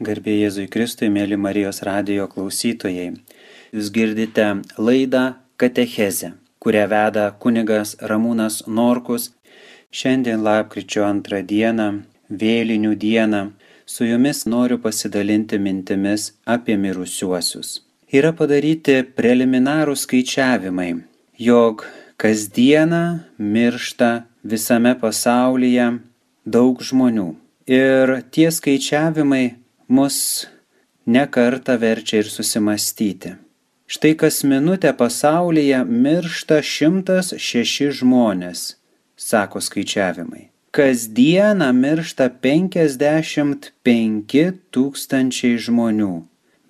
Garbė Jėzui Kristui, mėly Marijos radijo klausytojai. Jūs girdite laidą Katechezę, kurią veda kunigas Ramūnas Norkus. Šiandien lapkričio antrą dieną, vėlinių dieną, su jumis noriu pasidalinti mintimis apie mirusiuosius. Yra padaryti preliminarų skaičiavimai, jog kasdieną miršta visame pasaulyje daug žmonių. Ir tie skaičiavimai mus nekarta verčia ir susimastyti. Štai kas minutę pasaulyje miršta 106 žmonės, sako skaičiavimai. Kasdieną miršta 55 tūkstančiai žmonių,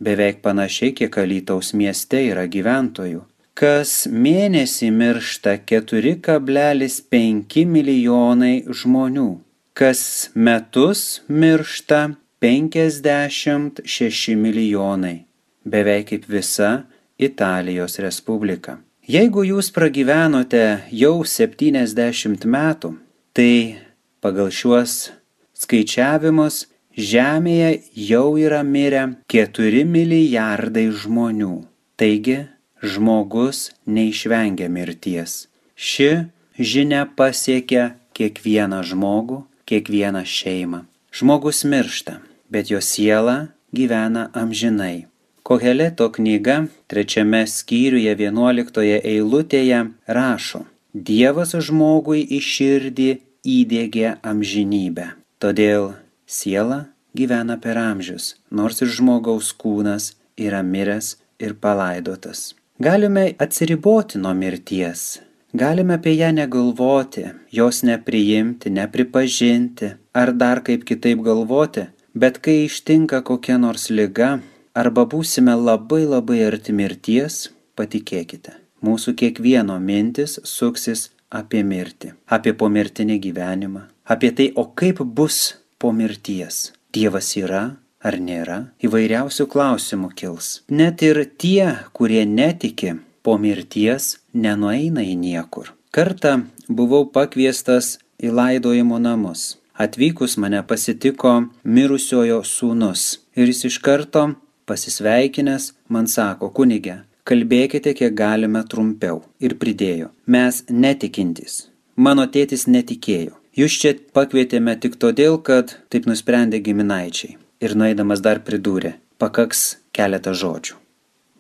beveik panašiai kiek Alytaus mieste yra gyventojų. Kas mėnesį miršta 4,5 milijonai žmonių. Kas metus miršta 56 milijonai, beveik kaip visa Italijos Respublika. Jeigu jūs pragyvenote jau 70 metų, tai pagal šiuos skaičiavimus Žemėje jau yra mirę 4 milijardai žmonių. Taigi, žmogus neišvengia mirties. Ši žinia pasiekia kiekvieną žmogų, kiekvieną šeimą. Žmogus miršta bet jo siela gyvena amžinai. Koheleto knyga trečiame skyriuje vienuoliktoje eilutėje rašo, Dievas žmogui į širdį įdėgė amžinybę. Todėl siela gyvena per amžius, nors ir žmogaus kūnas yra miręs ir palaidotas. Galime atsiriboti nuo mirties, galime apie ją negalvoti, jos nepriimti, nepripažinti ar dar kaip kitaip galvoti, Bet kai ištinka kokia nors lyga arba būsime labai labai arti mirties, patikėkite, mūsų kiekvieno mintis suksis apie mirtį, apie pomirtinį gyvenimą, apie tai, o kaip bus po mirties. Dievas yra ar nėra, įvairiausių klausimų kils. Net ir tie, kurie netiki, po mirties nenueina į niekur. Kartą buvau pakviestas į laidojimo namus. Atvykus mane pasitiko mirusiojo sūnus ir jis iš karto pasisveikinęs man sako, kunigė, kalbėkite kiek galime trumpiau. Ir pridėjo, mes netikintys. Mano tėtis netikėjo. Jūs čia pakvietėme tik todėl, kad taip nusprendė giminaičiai. Ir nueidamas dar pridūrė, pakaks keletą žodžių.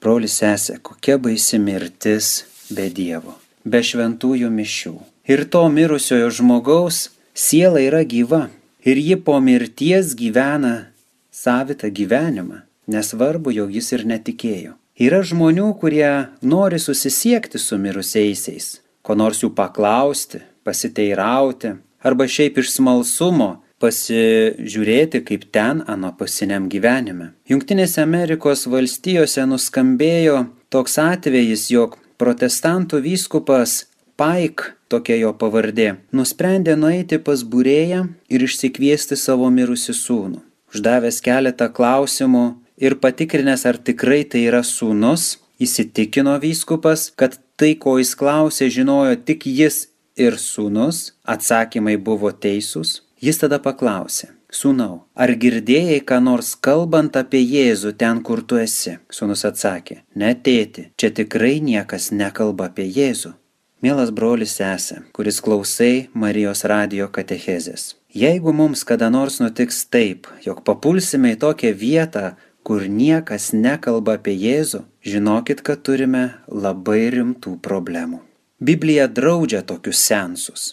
Brolis sesė, kokia baisi mirtis be Dievo, be šventųjų mišių. Ir to mirusiojo žmogaus Siela yra gyva ir ji po mirties gyvena savitą gyvenimą, nesvarbu, jog jis ir netikėjo. Yra žmonių, kurie nori susisiekti su mirusiaisiais, ko nors jų paklausti, pasiteirauti, arba šiaip iš smalsumo pasižiūrėti, kaip ten anapusiniam gyvenime. Junktinėse Amerikos valstijose nuskambėjo toks atvejis, jog protestantų vyskupas Paik tokia jo pavardė, nusprendė nueiti pas būrėją ir išsikviesti savo mirusi sūnų. Uždavęs keletą klausimų ir patikrinęs, ar tikrai tai yra sūnus, įsitikino vyskupas, kad tai, ko jis klausė, žinojo tik jis ir sūnus, atsakymai buvo teisūs. Jis tada paklausė, Sūnau, ar girdėjai, ką nors kalbant apie Jėzų ten, kur tu esi? Sūnus atsakė, ne tėti, čia tikrai niekas nekalba apie Jėzų. Mielas brolis sesė, kuris klausai Marijos radio katechezės. Jeigu mums kada nors nutiks taip, jog papulsime į tokią vietą, kur niekas nekalba apie Jėzų, žinokit, kad turime labai rimtų problemų. Biblija draudžia tokius sensus.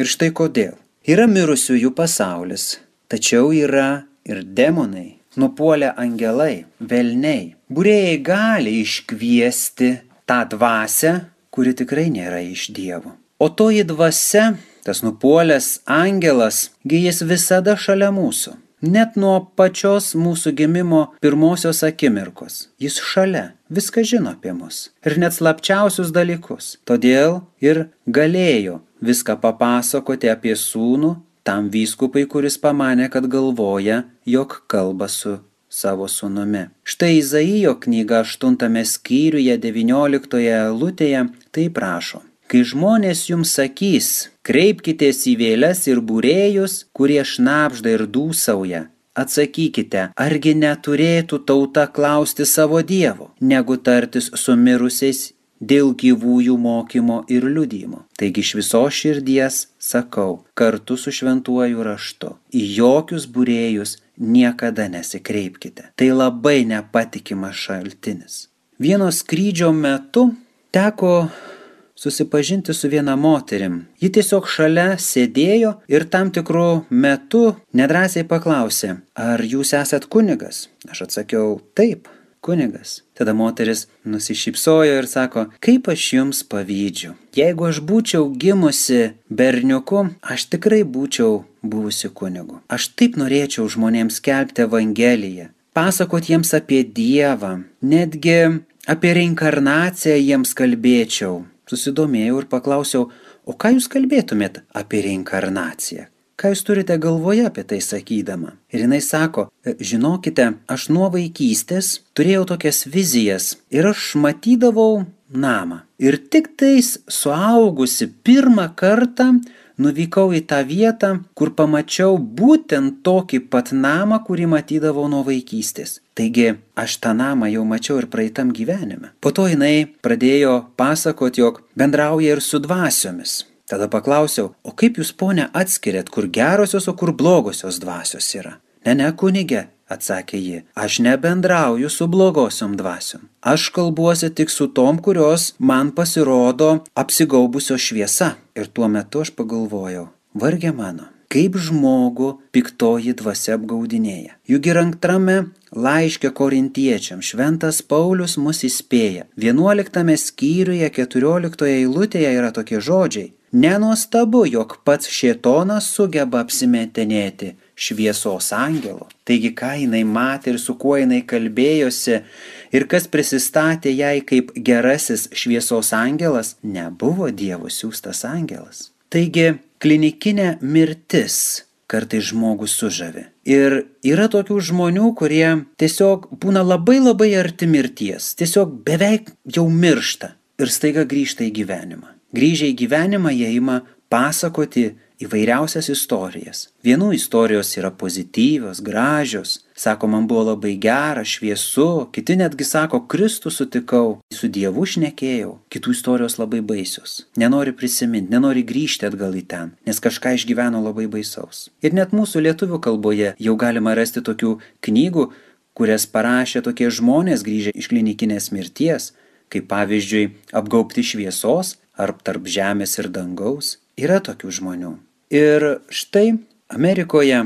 Ir štai kodėl. Yra mirusiųjų pasaulis, tačiau yra ir demonai, nupuolę angelai, velniai. Būrėjai gali iškviesti tą dvasę, kuri tikrai nėra iš Dievo. O toji dvasia, tas nupuolęs angelas, gyjis visada šalia mūsų. Net nuo pačios mūsų gimimo pirmosios akimirkos. Jis šalia, viską žino apie mus. Ir net slapčiausius dalykus. Todėl ir galėjo viską papasakoti apie sūnų tam vyskupai, kuris pamanė, kad galvoja, jog kalba su savo sūnumi. Štai Izaijo knyga 8 skyriuje 19 lūtėje tai prašo. Kai žmonės jums sakys, kreipkitės į vėles ir būrėjus, kurie šnapžda ir dūsauja, Atsakykite, argi neturėtų tauta klausti savo Dievo, negu tartis su mirusiais dėl gyvųjų mokymo ir liudymo. Taigi iš viso širdies sakau, kartu su šventuoju raštu, į jokius būrėjus niekada nesikreipkite. Tai labai nepatikimas šaltinis. Vieno skrydžio metu teko susipažinti su viena moterim. Ji tiesiog šalia sėdėjo ir tam tikrų metų nedrasiai paklausė, ar jūs esat kunigas? Aš atsakiau, taip kunigas. Tada moteris nusišypsojo ir sako, kaip aš jums pavydžiu. Jeigu aš būčiau gimusi berniuku, aš tikrai būčiau buvusi kunigu. Aš taip norėčiau žmonėms skelbti Evangeliją, pasakot jiems apie Dievą, netgi apie reinkarnaciją jiems kalbėčiau. Susidomėjau ir paklausiau, o ką jūs kalbėtumėt apie reinkarnaciją? Ką jūs turite galvoje apie tai sakydama? Ir jinai sako, e, žinokite, aš nuo vaikystės turėjau tokias vizijas ir aš matydavau namą. Ir tik tais suaugusi pirmą kartą nuvykau į tą vietą, kur pamačiau būtent tokį pat namą, kurį matydavau nuo vaikystės. Taigi aš tą namą jau mačiau ir praeitam gyvenime. Po to jinai pradėjo pasakoti, jog bendrauja ir su dvasiomis. Tada paklausiau, o kaip jūs ponė atskiriat, kur gerosios, o kur blogosios dvasios yra? Ne, ne, kunigė, atsakė ji, aš nebendrauju su blogosiom dvasiom. Aš kalbuosi tik su tom, kurios man pasirodo apsigaubusios šviesa. Ir tuo metu aš pagalvojau, vargė mano, kaip žmogų piktoji dvasia apgaudinėja. Juk ir antrame laiške korintiečiam šventas Paulius mus įspėja. 11 skyriuje 14 eilutėje yra tokie žodžiai. Nenuostabu, jog pats šietonas sugeba apsimetinėti šviesos angelo. Taigi, ką jinai matė ir su kuo jinai kalbėjosi ir kas prisistatė jai kaip gerasis šviesos angelas, nebuvo Dievo siūstas angelas. Taigi, klinikinė mirtis kartai žmogų sužavi. Ir yra tokių žmonių, kurie tiesiog būna labai labai arti mirties, tiesiog beveik jau miršta ir staiga grįžta į gyvenimą. Grįžę į gyvenimą jie ima pasakoti įvairiausias istorijas. Vienų istorijos yra pozityvios, gražios, sako, man buvo labai gera, šviesu, kiti netgi sako, Kristų sutikau, su Dievu šnekėjau, kitų istorijos labai baisios. Nenori prisiminti, nenori grįžti atgal į ten, nes kažką išgyveno labai baisaus. Ir net mūsų lietuvių kalboje jau galima rasti tokių knygų, kurias parašė tokie žmonės grįžę iš klinikinės mirties, kaip pavyzdžiui apgaupti šviesos ar tarp žemės ir dangaus. Yra tokių žmonių. Ir štai Amerikoje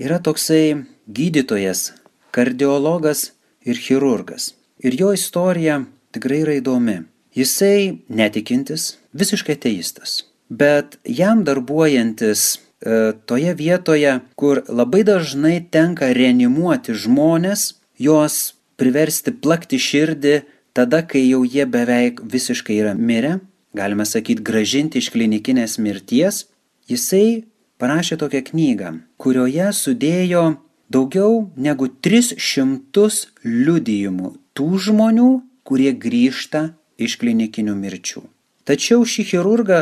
yra toksai gydytojas, kardiologas ir chirurgas. Ir jo istorija tikrai yra įdomi. Jisai netikintis, visiškai teistas. Bet jam darbuojantis e, toje vietoje, kur labai dažnai tenka reanimuoti žmonės, juos priversti plakti širdį tada, kai jau jie beveik visiškai yra mirę, galime sakyti, gražinti iš klinikinės mirties, jisai parašė tokią knygą, kurioje sudėjo daugiau negu 300 liudijimų tų žmonių, kurie grįžta iš klinikinių mirčių. Tačiau šį chirurgą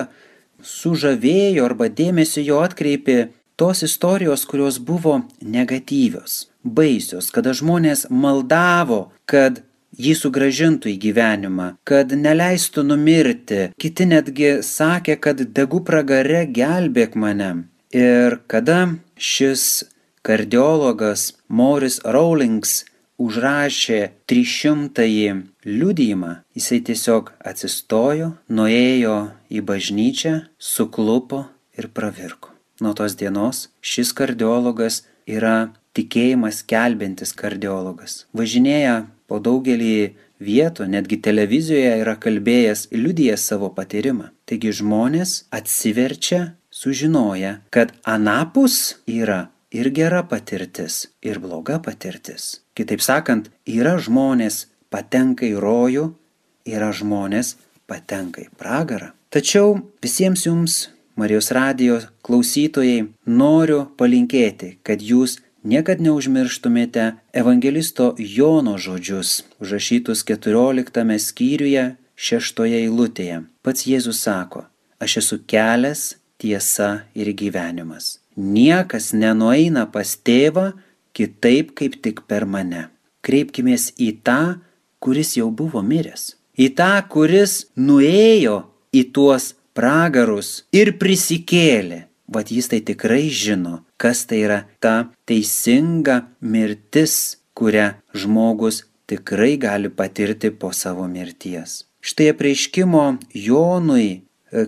sužavėjo arba dėmesį jo atkreipė tos istorijos, kurios buvo negatyvios, baisios, kada žmonės maldavo, kad jį sugražintų į gyvenimą, kad neleistų numirti. Kiti netgi sakė, kad degu pragare gelbėk mane. Ir kada šis kardiologas Morris Rawlings užrašė 300-ąjį liudijimą, jisai tiesiog atsistojo, nuėjo į bažnyčią, suklupo ir pravirko. Nuo tos dienos šis kardiologas yra tikėjimas kelbintis kardiologas. Važinėja po daugelį vietų, netgi televizijoje yra kalbėjęs, liudijęs savo patyrimą. Taigi žmonės atsiverčia, sužinoja, kad anapus yra ir gera patirtis, ir bloga patirtis. Kitaip sakant, yra žmonės patenka į rojų, yra žmonės patenka į pragarą. Tačiau visiems jums, Marijos radijos klausytojai, noriu palinkėti, kad jūs niekad neužmirštumėte evangelisto Jono žodžius, užrašytus 14 skyriuje, 6 eilutėje. Pats Jėzus sako, aš esu kelias, tiesa ir gyvenimas. Niekas nenueina pas tėvą, kitaip kaip tik per mane. Kreipkimės į tą, kuris jau buvo miręs. Į tą, kuris nuėjo į tuos pragarus ir prisikėlė. Vat jis tai tikrai žino, kas tai yra ta teisinga mirtis, kurią žmogus tikrai gali patirti po savo mirties. Štai apreiškimo Jonui e,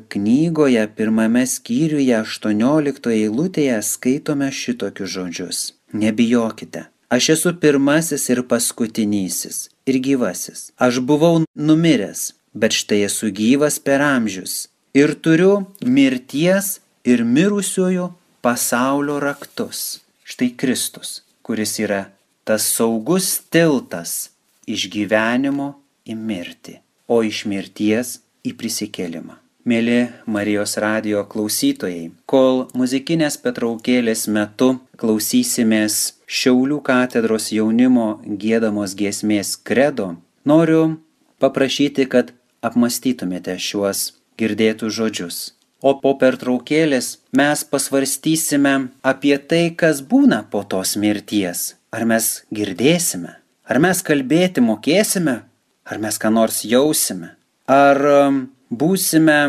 knygoje pirmame skyriuje 18 eilutėje skaitome šitokius žodžius. Nebijokite, aš esu pirmasis ir paskutinysis ir gyvasis. Aš buvau numiręs, bet štai esu gyvas per amžius ir turiu mirties ir mirusiųjų pasaulio raktus. Štai Kristus, kuris yra tas saugus tiltas iš gyvenimo į mirtį, o iš mirties į prisikėlimą. Mėly Marijos radio klausytojai, kol muzikinės petraukėlės metu klausysimės Šiaulių katedros jaunimo gėdamos giesmės kredo, noriu paprašyti, kad apmastytumėte šiuos girdėtus žodžius. O po pertraukėlės mes pasvarstysime apie tai, kas būna po tos mirties. Ar mes girdėsime, ar mes kalbėti mokėsime, ar mes ką nors jausime, ar um, būsime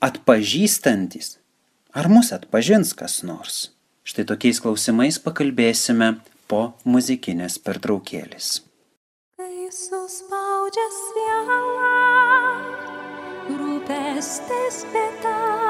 atpažįstantis, ar mus atpažins kas nors. Štai tokiais klausimais pakalbėsime po muzikinės pertraukėlės. Kai suspaudžia sielą, rūpestis bėda,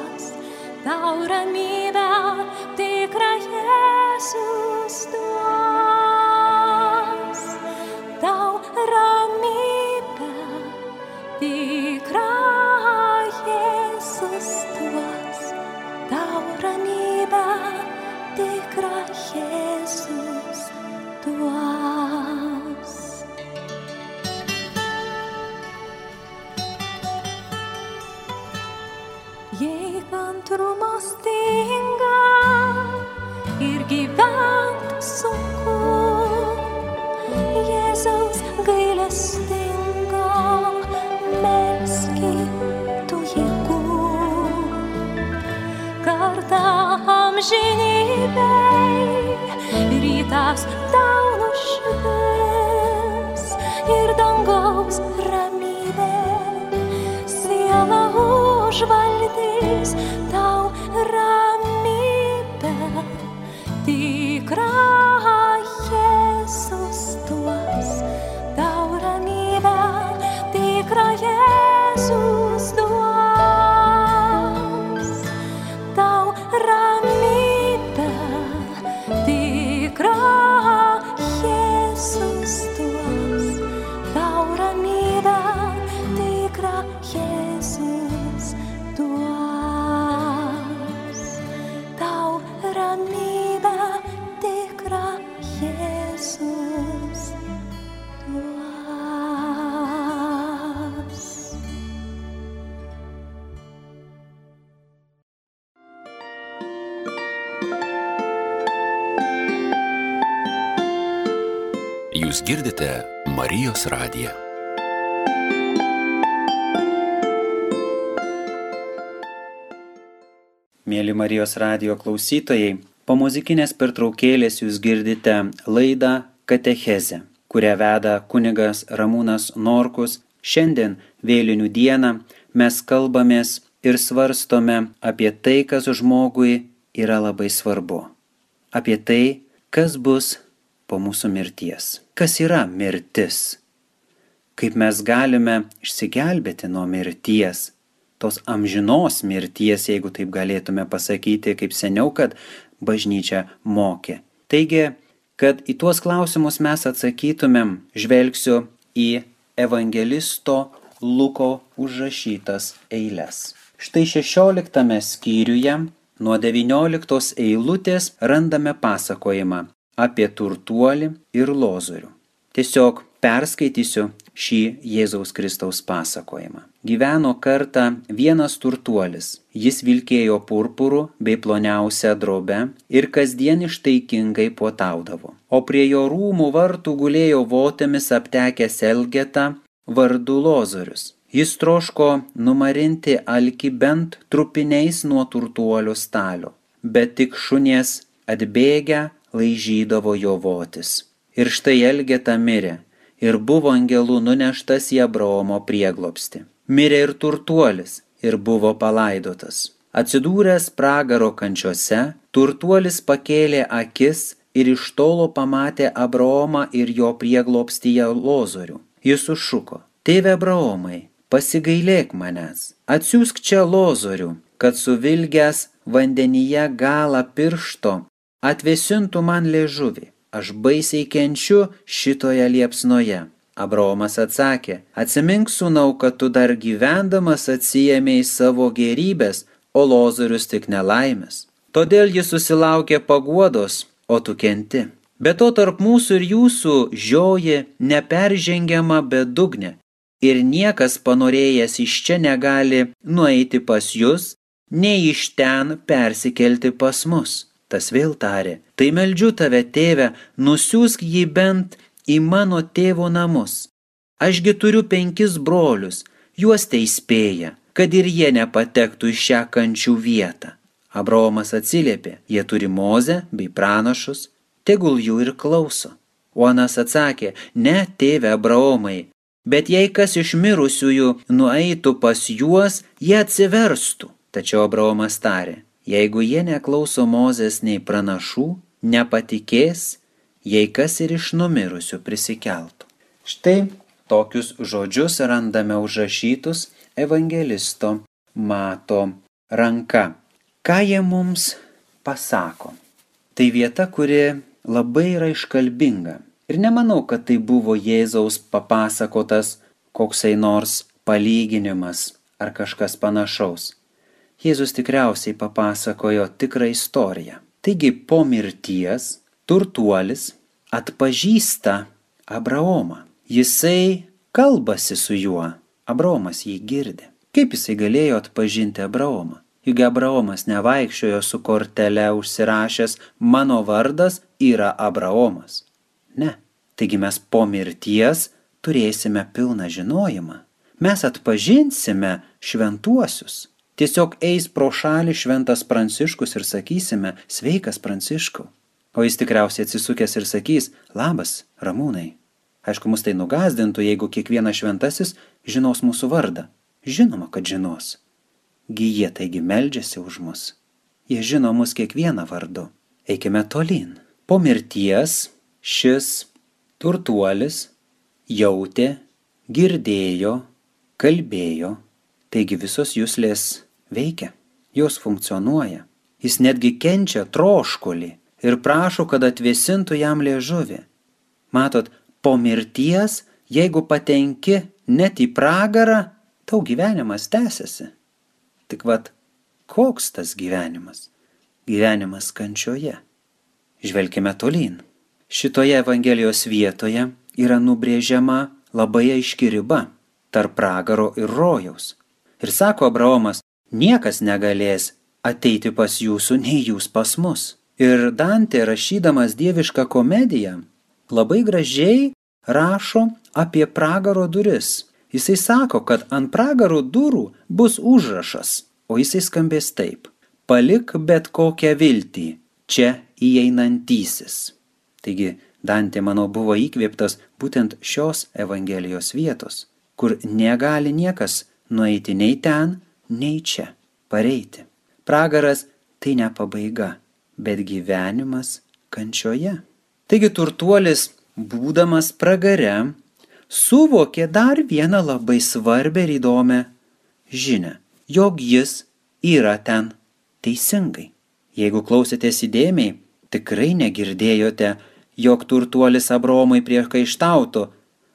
tau ramybę, tikra Jei kantrumo stinga ir gyvent sunku, Jėzaus gailestingo melskit tų jėgų. Kartą amžinybei rytas tau nušvis ir dangaus valdes girdite Marijos radiją. Mėly Marijos radio klausytojai, po muzikinės pertraukėlės jūs girdite laidą Katechezę, kurią veda kunigas Ramūnas Norkus. Šiandien vėlinių dieną mes kalbamės ir svarstome apie tai, kas žmogui yra labai svarbu. Apie tai, kas bus po mūsų mirties. Kas yra mirtis? Kaip mes galime išsigelbėti nuo mirties, tos amžinos mirties, jeigu taip galėtume pasakyti, kaip seniau, kad bažnyčia mokė. Taigi, kad į tuos klausimus mes atsakytumėm, žvelgsiu į evangelisto Luko užrašytas eilės. Štai 16 skyriuje Nuo 19 eilutės randame pasakojimą apie turtuolį ir lozorių. Tiesiog perskaitysiu šį Jėzaus Kristaus pasakojimą. Gyveno kartą vienas turtuolis. Jis vilkėjo purpurų bei ploniausią drobę ir kasdien ištaikingai puotaudavo. O prie jo rūmų vartų gulėjo votėmis aptekęs Elgetą vardu Lozorius. Jis troško numarinti alki bent trupiniais nuo turtuolio stalio, bet tik šunies atbėgę laižydavo jo votis. Ir štai Elgeta mirė ir buvo angelų nuneštas į Abraomo prieglopsti. Mirė ir turtuolis ir buvo palaidotas. Atsidūręs pragaro kančiose, turtuolis pakėlė akis ir iš tolo pamatė Abraomą ir jo prieglopstyje lozorių. Jis sušuko, tėve Abraomai, pasigailėk manęs, atsiųsk čia lozorių, kad suvilgęs vandenyje galą piršto atvesintų man liežuvį. Aš baisiai kenčiu šitoje liepsnoje. Abraomas atsakė, atsimink sūnau, kad tu dar gyvendamas atsijėmėjai savo gerybės, o lozorius tik nelaimės. Todėl jis susilaukė paguodos, o tu kenti. Be to tarp mūsų ir jūsų žioji neperžengiama bedugnė ir niekas panorėjęs iš čia negali nueiti pas jūs, nei iš ten persikelti pas mus. Tas vėl tarė, tai meldžiu tave, tėve, nusiųsk jį bent į mano tėvo namus. Ašgi turiu penkis brolius, juos tai spėja, kad ir jie nepatektų į šią kančių vietą. Abraomas atsiliepė, jie turi mozę bei pranašus, tegul jų ir klauso. O Anas atsakė, ne, tėve Abraomai, Bet jei kas iš mirusiųjų nueitų pas juos, jie atsiverstų. Tačiau Abraomas tarė, jeigu jie neklauso Mozės nei pranašų, nepatikės, jei kas ir iš numirusių prisikeltų. Štai tokius žodžius randame užrašytus evangelisto mato ranka. Ką jie mums pasako? Tai vieta, kuri labai yra iškalbinga. Ir nemanau, kad tai buvo Jėzaus papasakotas koksai nors palyginimas ar kažkas panašaus. Jėzus tikriausiai papasakojo tikrą istoriją. Taigi po mirties turtuolis atpažįsta Abraomą. Jisai kalbasi su juo. Abraomas jį girdi. Kaip jisai galėjo atpažinti Abraomą? Juk Abraomas nevaikščiojo su kortele užsirašęs mano vardas yra Abraomas. Ne. Taigi mes po mirties turėsime pilną žinojimą. Mes atpažinsime šventuosius. Tiesiog eis pro šalį šventas Pranciškus ir sakysime, sveikas Pranciškau. O jis tikriausiai atsisukęs ir sakys, labas, ramūnai. Aišku, mus tai nugazdintų, jeigu kiekvienas šventasis žinos mūsų vardą. Žinoma, kad žinos. Gyjie taigi meldžiasi už mus. Jie žino mus kiekvieną vardu. Eikime tolyn. Po mirties šis turtuolis jautė, girdėjo, kalbėjo, taigi visos jūslės veikia, jos funkcionuoja. Jis netgi kenčia troškulį ir prašo, kad atvėsintų jam liežuvį. Matot, po mirties, jeigu patenki net į pragarą, tau gyvenimas tęsiasi. Tik vad, koks tas gyvenimas? Gyvenimas kančioje. Žvelkime tolyn. Šitoje Evangelijos vietoje yra nubrėžiama labai aiški riba tarp pragaro ir rojaus. Ir sako Abraomas, niekas negalės ateiti pas jūsų, nei jūs pas mus. Ir Dantė rašydamas dievišką komediją labai gražiai rašo apie pragaro duris. Jisai sako, kad ant pragaro durų bus užrašas, o jisai skambės taip. Palik bet kokią viltį, čia įeinantysis. Taigi Dantė, manau, buvo įkvėptas būtent šios Evangelijos vietos, kur negali niekas nueiti nei ten, nei čia, pareiti. Pragaras tai ne pabaiga, bet gyvenimas kančioje. Taigi turtuolis, būdamas pragare, suvokė dar vieną labai svarbę ir įdomią žinę, jog jis yra ten teisingai. Jeigu klausėtės įdėmiai, tikrai negirdėjote jog turtuolis Abromui priekaištautų,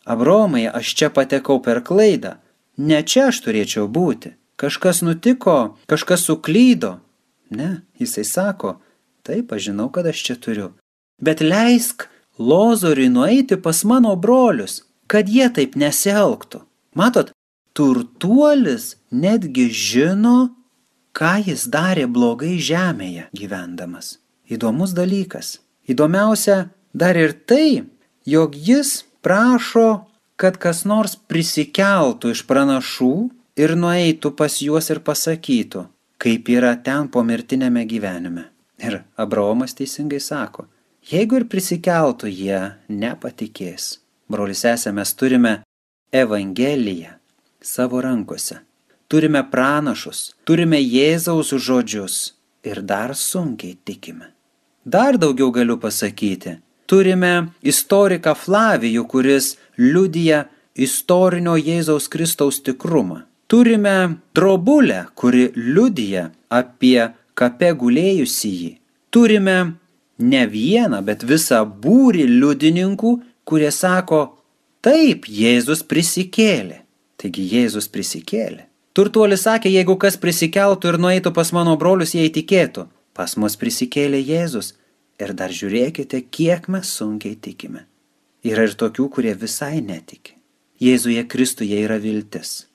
Abromai, aš čia patekau per klaidą, ne čia aš turėčiau būti, kažkas nutiko, kažkas suklydo. Ne, jisai sako, taip, aš žinau, kad aš čia turiu. Bet leisk lozoriui nueiti pas mano brolius, kad jie taip nesielgtų. Matot, turtuolis netgi žino, ką jis darė blogai žemėje gyvendamas. Įdomus dalykas. Įdomiausia dar ir tai, jog jis prašo, kad kas nors prisikeltų iš pranašų ir nueitų pas juos ir pasakytų, kaip yra ten pomirtinėme gyvenime. Ir Abraomas teisingai sako, jeigu ir prisikeltų, jie nepatikės. Brolis esame, mes turime Evangeliją savo rankose. Turime pranašus, turime Jėzaus žodžius ir dar sunkiai tikime. Dar daugiau galiu pasakyti. Turime istoriką Flavijų, kuris liudija istorinio Jėzaus Kristaus tikrumą. Turime drobulę, kuri liudija apie kape gulėjusį jį. Turime ne vieną, bet visą būrį liudininkų, kurie sako, taip, Jėzus prisikėlė. Taigi Jėzus prisikėlė. Turtuolis sakė, jeigu kas prisikeltų ir nueitų pas mano brolius, jie įtikėtų. Pas mus prisikėlė Jėzus. Ir dar žiūrėkite, kiek mes sunkiai tikime. Yra ir tokių, kurie visai netiki. Jėzuje Kristuje yra viltis.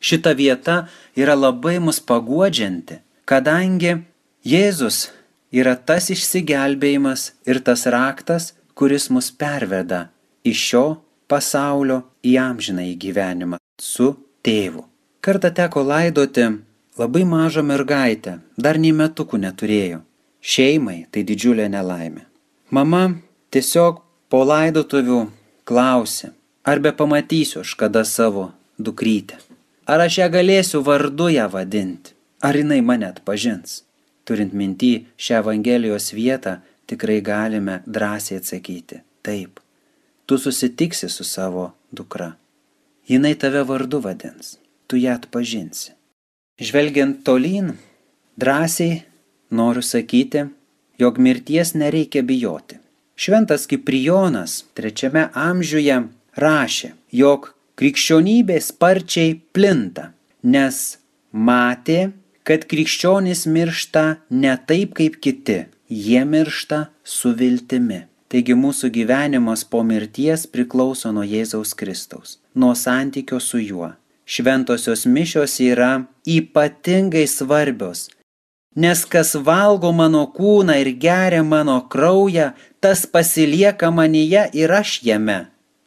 Šita vieta yra labai mus paguodžianti, kadangi Jėzus yra tas išsigelbėjimas ir tas raktas, kuris mus perveda iš šio pasaulio į amžiną į gyvenimą su tėvu. Kartą teko laidoti labai mažą mergaitę, dar nei metukų neturėjo. Šeimai tai didžiulė nelaimė. Mama tiesiog po laidotuvių klausė, ar be pamatysiu aš kada savo dukrytę. Ar aš ją galėsiu vardu ją vadinti, ar jinai mane atpažins. Turint minty šią Evangelijos vietą, tikrai galime drąsiai atsakyti - taip, tu susitiksi su savo dukra. Jinai tave vardu vadins, tu ją atpažinsi. Žvelgiant tolyn, drąsiai noriu sakyti, jog mirties nereikia bijoti. Šventas Kiprijonas trečiame amžiuje rašė, jog krikščionybė sparčiai plinta, nes matė, kad krikščionys miršta ne taip kaip kiti, jie miršta su viltimi. Taigi mūsų gyvenimas po mirties priklauso nuo Jėzaus Kristaus, nuo santykio su juo. Šventosios mišios yra ypatingai svarbios, nes kas valgo mano kūną ir geria mano kraują, tas pasilieka manyje ir aš jame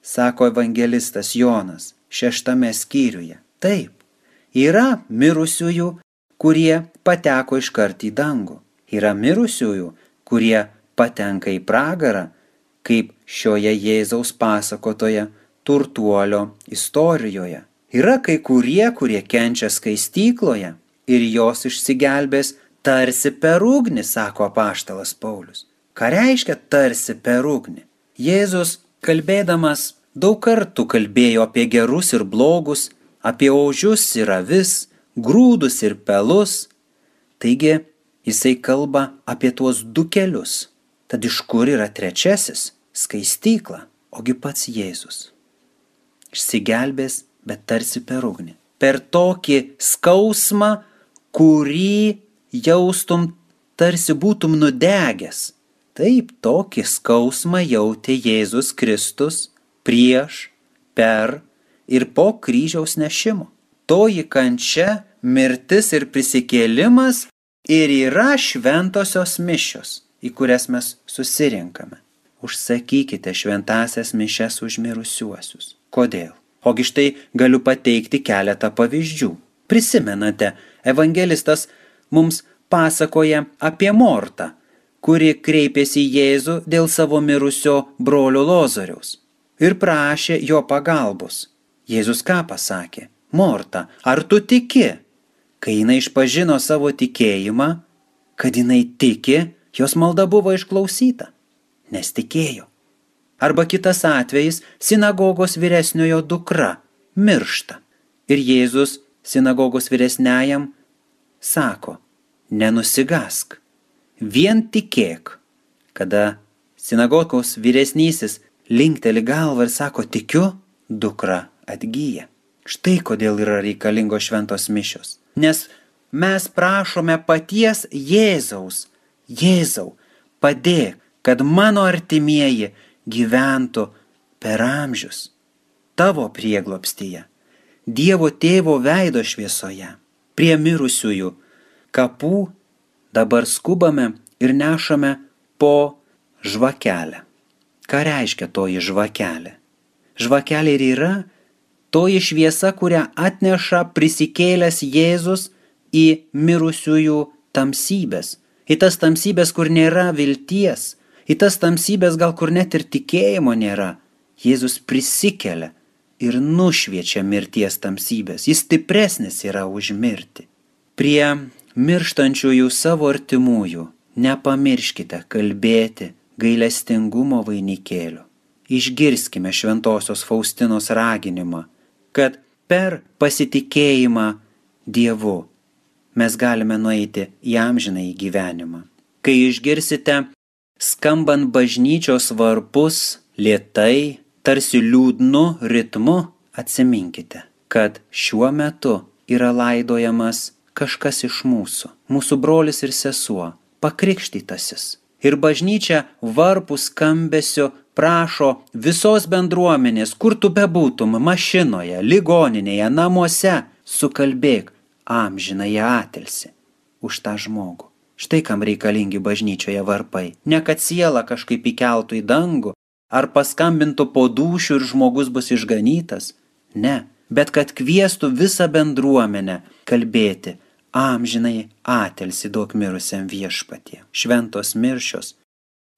sako evangelistas Jonas šeštame skyriuje. Taip, yra mirusiųjų, kurie pateko iškart į dangų. Yra mirusiųjų, kurie patenka į pragarą, kaip šioje Jėzaus pasakotoje turtuolio istorijoje. Yra kai kurie, kurie kenčia skaistykloje ir jos išsigelbės tarsi per ugnį, sako apaštalas Paulius. Ką reiškia tarsi per ugnį? Jėzus kalbėdamas daug kartų kalbėjo apie gerus ir blogus, apie ožius ir avis, grūdus ir pelus. Taigi jisai kalba apie tuos du kelius. Tad iš kur yra trečiasis - skaistykla, ogi pats Jėzus. Išsigelbės, bet tarsi per ugnį. Per tokį skausmą, kurį jaustum tarsi būtum nudegęs. Taip, tokį skausmą jautė Jėzus Kristus prieš, per ir po kryžiaus nešimo. Toji kančia, mirtis ir prisikėlimas ir yra šventosios mišios, į kurias mes susirinkame. Užsakykite šventasias mišes už mirusiuosius. Kodėl? Ogi štai galiu pateikti keletą pavyzdžių. Prisimenate, evangelistas mums pasakoja apie Mortą, kuri kreipėsi į Jėzų dėl savo mirusio brolio Lozoriaus ir prašė jo pagalbos. Jėzus ką pasakė? Morta, ar tu tiki? Kai jinai išpažino savo tikėjimą, kad jinai tiki, jos malda buvo išklausyta, nes tikėjo. Arba kitas atvejis - sinagogos vyresniojo dukra miršta. Ir Jėzus sinagogos vyresniajam sako, nenusigask, vien tikėk. Kada sinagogos vyresnysis linkteli galvą ir sako, tikiu, dukra atgyja. Štai kodėl yra reikalingos šventos mišios. Nes mes prašome paties Jėzaus. Jėzau, padėk, kad mano artimieji gyventų per amžius tavo prieglopstyje, Dievo tėvo veido šviesoje, prie mirusiųjų kapų dabar skubame ir nešame po žvakelę. Ką reiškia toji žvakelė? Žvakelė ir yra toji šviesa, kurią atneša prisikėlęs Jėzus į mirusiųjų tamsybės. Į tas tamsybės, kur nėra vilties, į tas tamsybės gal kur net ir tikėjimo nėra. Jėzus prisikelia ir nušviečia mirties tamsybės. Jis stipresnis yra už mirtį. Prie mirštančiųjų savo artimųjų nepamirškite kalbėti gailestingumo vainikėlių. Išgirskime šventosios Faustinos raginimą, kad per pasitikėjimą Dievu mes galime nueiti į amžiną į gyvenimą. Kai išgirsite skambant bažnyčios varpus lietai, tarsi liūdnu ritmu, atsiminkite, kad šiuo metu yra laidojamas kažkas iš mūsų, mūsų brolis ir sesuo, pakrikštytasis. Ir bažnyčia varpų skambesio prašo visos bendruomenės, kur tu bebūtum, mašinoje, ligoninėje, namuose, sukalbėk amžinąją atilsi už tą žmogų. Štai kam reikalingi bažnyčioje varpai. Ne kad siela kažkaip įkeltų į dangų, ar paskambintų po dušių ir žmogus bus išganytas. Ne, bet kad kvieštų visą bendruomenę kalbėti amžinai atelsi duok mirusiam viešpatie. Šventos miršios.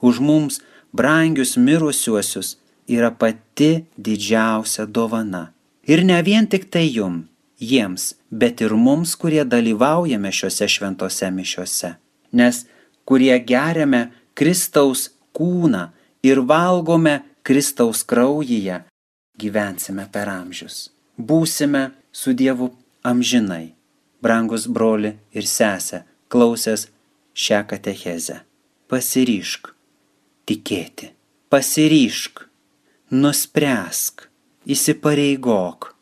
Už mums brangius mirusiuosius yra pati didžiausia dovana. Ir ne vien tik tai jum, jiems, bet ir mums, kurie dalyvaujame šiuose šventose mišiuose. Nes kurie geriame Kristaus kūną ir valgome Kristaus kraujyje, gyvensime per amžius. Būsime su Dievu amžinai brangus broli ir sesę, klausęs šią katechezę. Pasiryšk tikėti, pasiryšk, nuspręsk, įsipareigok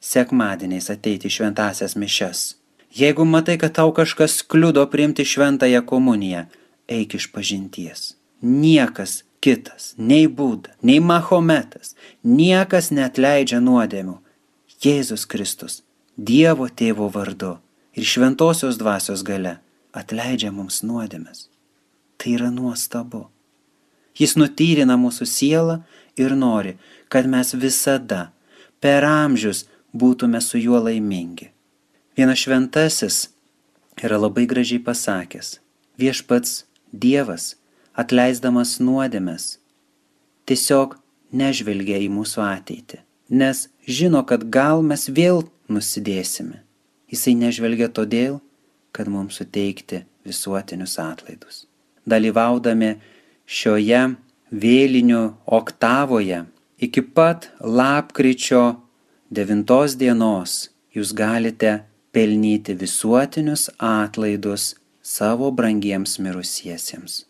sekmadieniais ateiti šventasias mišes. Jeigu matai, kad tau kažkas kliudo priimti šventąją komuniją, eik iš pažinties. Niekas kitas, nei Būda, nei Mahometas, niekas net leidžia nuodėmių. Jėzus Kristus Dievo tėvo vardu ir šventosios dvasios gale atleidžia mums nuodėmes. Tai yra nuostabu. Jis nutyrina mūsų sielą ir nori, kad mes visada per amžius būtume su juo laimingi. Vienas šventasis yra labai gražiai pasakęs, viešpats Dievas, atleisdamas nuodėmes, tiesiog nežvelgia į mūsų ateitį, nes žino, kad gal mes vėl nusidėsime. Jisai nežvelgia todėl, kad mums suteikti visuotinius atlaidus. Dalyvaudami šioje vėlinių oktavoje iki pat lapkričio 9 dienos jūs galite pelnyti visuotinius atlaidus savo brangiems mirusiesiems.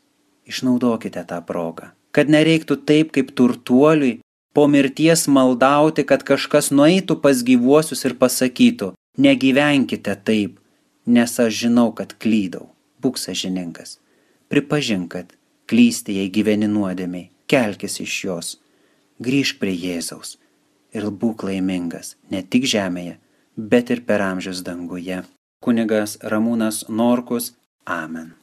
Išnaudokite tą progą, kad nereiktų taip kaip turtuoliui po mirties maldauti, kad kažkas nueitų pas gyvuosius ir pasakytų, negyvenkite taip, nes aš žinau, kad klydau. Būk sažininkas. Pripažink, kad klysti, jei gyveni nuodėmiai, kelkis iš jos, grįžk prie Jėzaus ir būk laimingas ne tik žemėje, bet ir per amžius danguje. Kunigas Ramūnas Norkus. Amen.